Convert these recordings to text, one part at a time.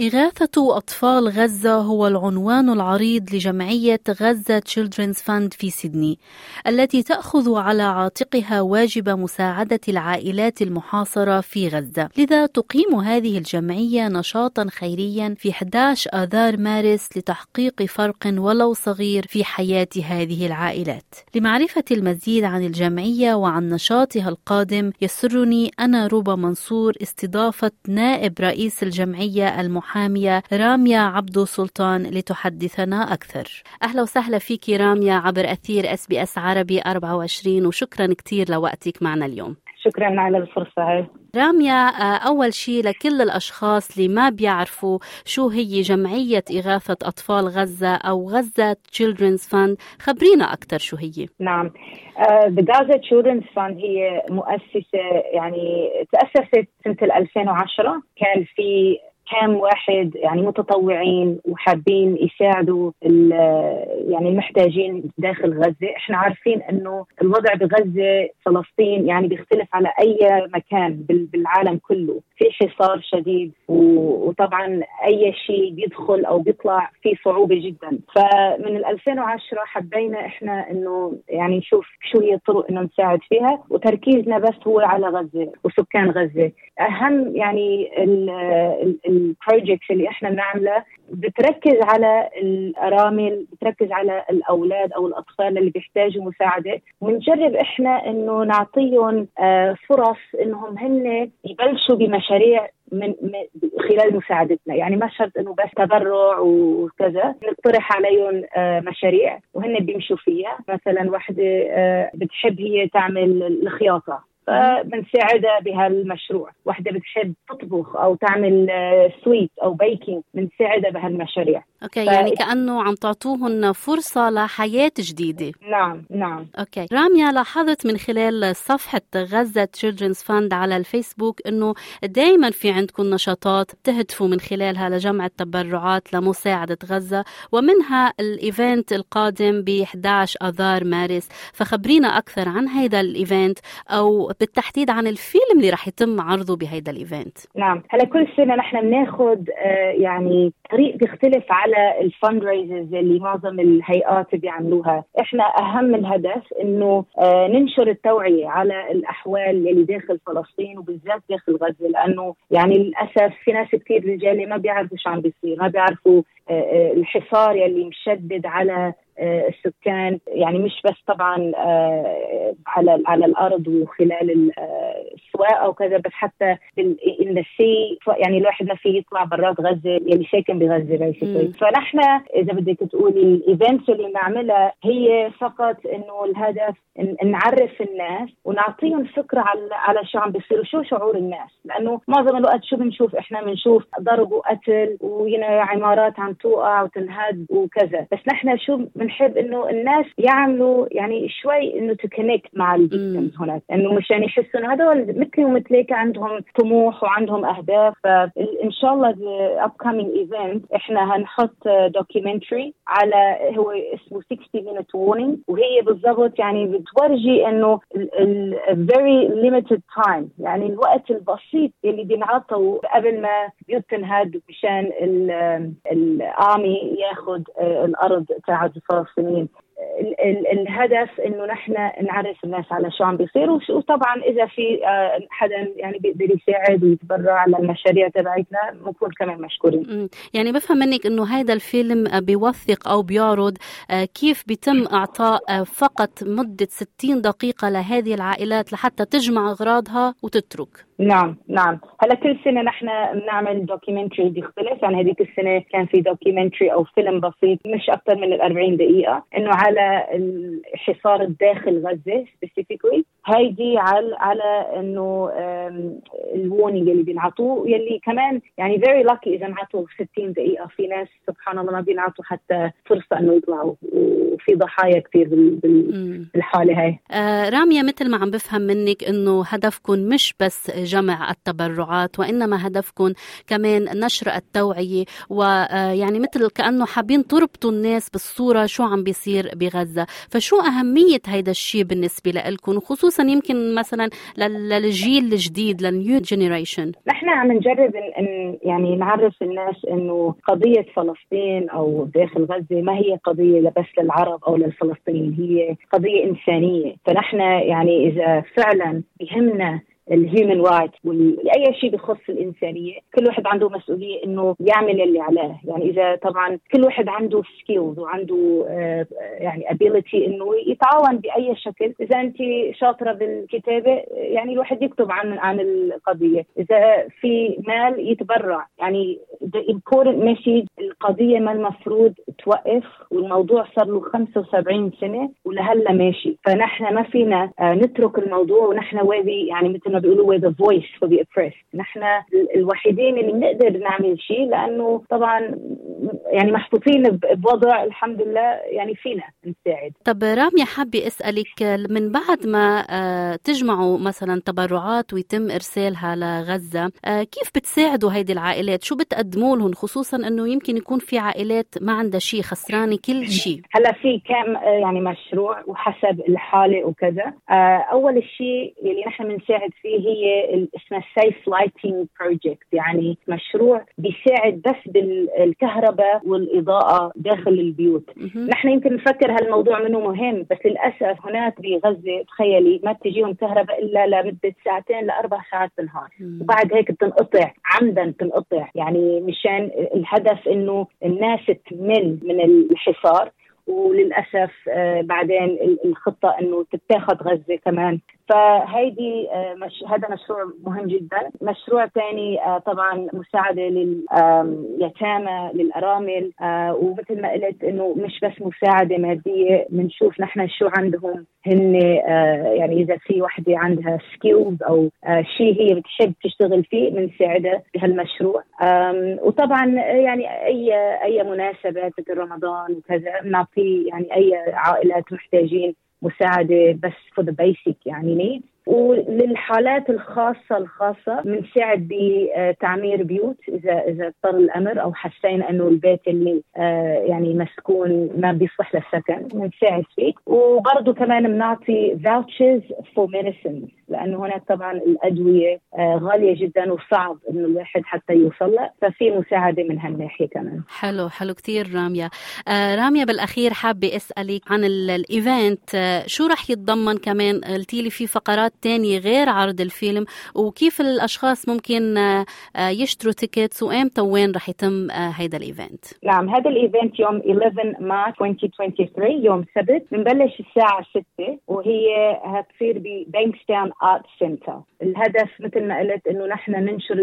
إغاثة أطفال غزة هو العنوان العريض لجمعية غزة Children's Fund في سيدني التي تأخذ على عاتقها واجب مساعدة العائلات المحاصرة في غزة. لذا تقيم هذه الجمعية نشاطا خيريا في 11 آذار مارس لتحقيق فرق ولو صغير في حياة هذه العائلات. لمعرفة المزيد عن الجمعية وعن نشاطها القادم يسرني أنا روبا منصور استضافة نائب رئيس الجمعية المحاصرة المحامية راميا عبدو سلطان لتحدثنا أكثر. أهلا وسهلا فيك راميا عبر أثير SBS عربي 24 وشكرا كثير لوقتك معنا اليوم. شكرا على الفرصة. هاي راميا أول شيء لكل الأشخاص اللي ما بيعرفوا شو هي جمعية إغاثة أطفال غزة أو غزة Children's Fund. خبرينا أكثر شو هي. نعم. uh, The Gaza Children's Fund هي مؤسسة يعني تأسست سنة 2010 كان في كم واحد يعني متطوعين وحابين يساعدوا يعني المحتاجين داخل غزة، إحنا عارفين إنه الوضع بغزة فلسطين يعني بيختلف على أي مكان بالعالم كله، في حصار شديد؟ وطبعا أي شيء بيدخل أو بيطلع في صعوبة جدا، فمن 2010 حبينا إحنا إنه يعني نشوف شو هي الطرق إنه نساعد فيها وتركيزنا بس هو على غزة وسكان غزة، أهم يعني ال ال البروجكتس اللي إحنا بنعملها بتركز على الأرامل بتركز على الأولاد أو الأطفال اللي بيحتاجوا مساعدة. ونجرب إحنا إنه نعطيهم فرص إنهم هن يبلشوا بمشاريع من خلال مساعدتنا. يعني ما شرط إنه بس تبرع وكذا نقترح عليهم مشاريع وهن بيمشوا فيها. مثلا وحده بتحب هي تعمل الخياطة. فبنساعدها بهالمشروع. وحدة بتحب تطبخ أو تعمل sweet أو baking بنساعدها بهالمشاريع. okay ف... يعني كأنه عم تعطوهن فرصة لحياة جديدة. نعم نعم. okay. راميا لاحظت من خلال صفحة غزة Children's Fund على الفيسبوك إنه دائما في عندكم نشاطات تهدفوا من خلالها لجمع التبرعات لمساعدة غزة ومنها ال event القادم ب 11 آذار مارس. فخبرينا أكثر عن هذا ال event أو بالتحديد عن الفيلم اللي رح يتم عرضه بهيدا ال event. نعم. هلا كل سنة نحن بناخذ آه يعني طريق بيختلف على ال fundraisers اللي معظم الهيئات بيعملوها. إحنا أهم الهدف إنه آه ننشر التوعية على الأحوال اللي داخل فلسطين وبالذات داخل غزة لأنه يعني للأسف في ناس كثير رجال ما بيعرفوا شو عم بيصير ما بيعرفوا الحصار يلي مشدد على السكان. يعني مش بس طبعا على على الأرض وخلال السواقة وكذا بس حتى ان يعني الواحد ما في يطلع برات غزة يلي ساكن بغزة basically فنحن إذا بدك تقولي ال events اللي نعملها هي فقط إنه الهدف نعرف الناس ونعطيهم فكرة على على شو عم بيصير وشو شعور الناس. لأنه معظم الوقت شو بنشوف؟ إحنا بنشوف ضرب وقتل وينا عمارات عم توقع وتنهد وكذا. بس نحن شو بنحب إنه الناس يعملوا يعني شوي إنه connect مع ال victims هناك. إنه مشان يحسوا انه هدول مثلي ومثليك عندهم طموح وعندهم أهداف. فان شاء الله upcoming event إحنا هنحط documentary على هو اسمه 60 minute warning. وهي بالضبط يعني بتورجي إنه ال very limited time. يعني الوقت البسيط اللي بينعطوا قبل ما بيوت تنهد مشان ال army ياخذ الأرض تاعت الفلسطينيين الهدف إنه نحن نعرف الناس على شو عم بيصير وطبعا إذا في حدا يعني بيقدر يساعد ويتبرع على المشاريع تبعتنا بنكون كمان مشكورين. يعني بفهم منك إنه هذا الفيلم بيوثق أو بيعرض كيف بيتم إعطاء فقط مدة 60 دقيقة لهذه العائلات لحتى تجمع أغراضها وتترك. نعم نعم. هلا كل سنة نحن بنعمل documentary بيختلف. يعني هذيك السنة كان في documentary أو فيلم بسيط مش أكثر من ال 40 دقيقة. إنه على الحصار الداخل غزة specifically هيدي على على إنه الوونينج اللي بينعطوه. يلي كمان يعني very lucky إذا انعطوا 60 دقيقة. في ناس سبحان الله ما بينعطوا حتى فرصة إنه يطلعوا. وفي ضحايا كثير بالحالة هاي. آه راميه مثل ما عم بفهم منك إنه هدفكم مش بس جمع التبرعات وإنما هدفكم كمان نشر التوعية. ويعني آه، مثل كأنه حابين تربطوا الناس بالصورة شو عم بيصير بغزة. فشو أهمية هيدا الشيء بالنسبة لكم وخصوصا يمكن مثلا للجيل الجديد لل new generation نحن عم نجرب ان يعني نعرف الناس إنه قضية فلسطين أو داخل غزة ما هي قضية بس للعرب أو للفلسطينيين هي قضية إنسانية. فنحن يعني إذا فعلا بهمنا ال human right واي شيء بخص الإنسانية كل واحد عنده مسؤولية إنه يعمل اللي عليه. يعني إذا طبعا كل واحد عنده skills وعنده آه، يعني ابيلتي إنه يتعاون بأي شكل. إذا أنت شاطرة بالكتابة يعني الواحد يكتب عن عن القضية. إذا في مال يتبرع يعني the important message القضية ما المفروض توقف والموضوع صار له 75 سنة ولهلا ماشي. فنحن ما فينا آه، نترك الموضوع ونحن واذي يعني مثل ما بيقولوا voice for the oppressed. نحن الوحيدين اللي بنقدر نعمل شيء لأنه طبعا يعني محطوطين بوضع الحمد لله يعني فينا نساعد. طب رامية حابة أسألك من بعد ما آه، تجمعوا مثلا تبرعات ويتم إرسالها لغزة آه، كيف بتساعدوا هيدي العائلات؟ شو بتقدموا لهم؟ خصوصا إنه يمكن يكون في عائلات ما عندها شيء خسرانة كل شيء هلا في كم آه، يعني مشروع وحسب الحالة وكذا. أول شيء اللي نحن بنساعد فيه هي اسمها safe lighting project يعني مشروع بيساعد بس بالكهرباء والإضاءة داخل البيوت. نحن يمكن نفكر هالموضوع منه مهم بس للأسف هناك بغزة تخيلي ما بتجيهم كهرباء إلا لمدة ساعتين لأربع ساعات بالنهار. وبعد هيك بتنقطع عمدا بتنقطع. يعني مشان الهدف إنه الناس تمل من الحصار وللأسف آه، بعدين الخطة إنه تتاخذ غزة كمان. فهيدي آه، مش هذا مشروع مهم جدا. مشروع ثاني آه، طبعا مساعدة لليتامى للأرامل آه، ومثل ما قلت أنه مش بس مساعدة مادية بنشوف نحن شو عندهم هن يعني إذا في وحدة عندها skills أو شيء هي بتحب تشتغل فيه بنساعدها بهالمشروع. وطبعا يعني أي أي مناسبة مثل رمضان وكذا بنعطي يعني أي عائلات محتاجين مساعدة بس for the basic يعني needs. وللحالات الخاصة الخاصة بنساعد بتعمير بيوت إذا إذا اضطر الأمر أو حسينا إنه البيت اللي آه، يعني مسكون ما بيصلح للسكن بنساعد فيه. وبرضه كمان بنعطي vouchers for medicine لأنه هناك طبعا الأدوية آه، غالية جدا وصعب إنه الواحد حتى يوصل لها ففي مساعدة من هالناحية كمان. حلو حلو كثير راميا آه، راميا بالأخير حابة أسألك عن ال event. شو رح يتضمن كمان؟ قلتي لي في فقرات تانية غير عرض الفيلم وكيف الأشخاص ممكن آه، آه، يشتروا tickets وإمتى وين رح يتم آه، هيدا ال event؟ نعم هذا ال event يوم 11 مارس 2023 يوم سبت بنبلش الساعة 6 وهي هتصير ب Bankstown Arts Centre الهدف مثل ما قلت إنه نحن ننشر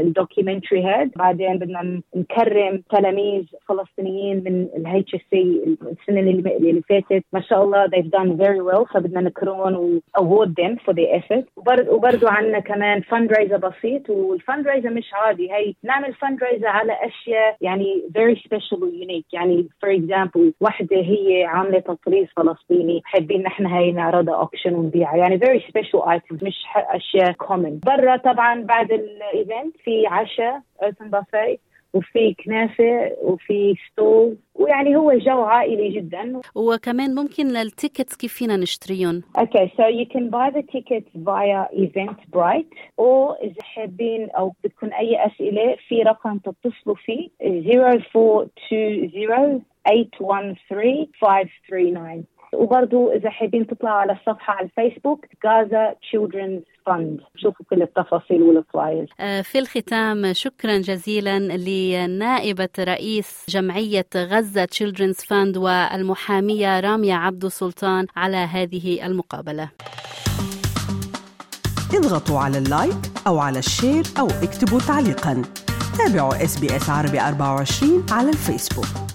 ال documentary هاد بعدين بدنا نكرم تلاميذ فلسطينيين من ال HSC السنة اللي فاتت. ما شاء الله they've done very well فبدنا نكرمهم و award them. For their effort. وبرضه عندنا كمان fund بسيط وال fund مش عادي. هي نعمل fund على أشياء يعني very special و unique. يعني for example وحدة هي عاملة تطريز فلسطيني. حابين نحن هي نعرضها auction ونبيعها. يعني very special items مش أشياء common. برا طبعا بعد ال event في عشاء open buffet. وفي كنافة وفي stall ويعني هو جو عائلي جدا وكمان ممكن ال tickets كيف فينا نشتريهم؟ okay so you can buy the tickets via Eventbrite أو إذا حابين أو بدكم أي أسئلة في رقم تتصلوا فيه 0420 813 539 وبرضو إذا حابين تطلعوا على الصفحة على الفيسبوك Gaza Children's Fund شوفوا كل التفاصيل وال flyers آه، في الختام شكرا جزيلا لنائبة رئيس جمعية غزة Children's Fund والمحامية رامية عبد سلطان على هذه المقابلة. اضغطوا على ال like أو على ال share أو اكتبوا تعليقا. تابعوا SBS عربي 24 على الفيسبوك.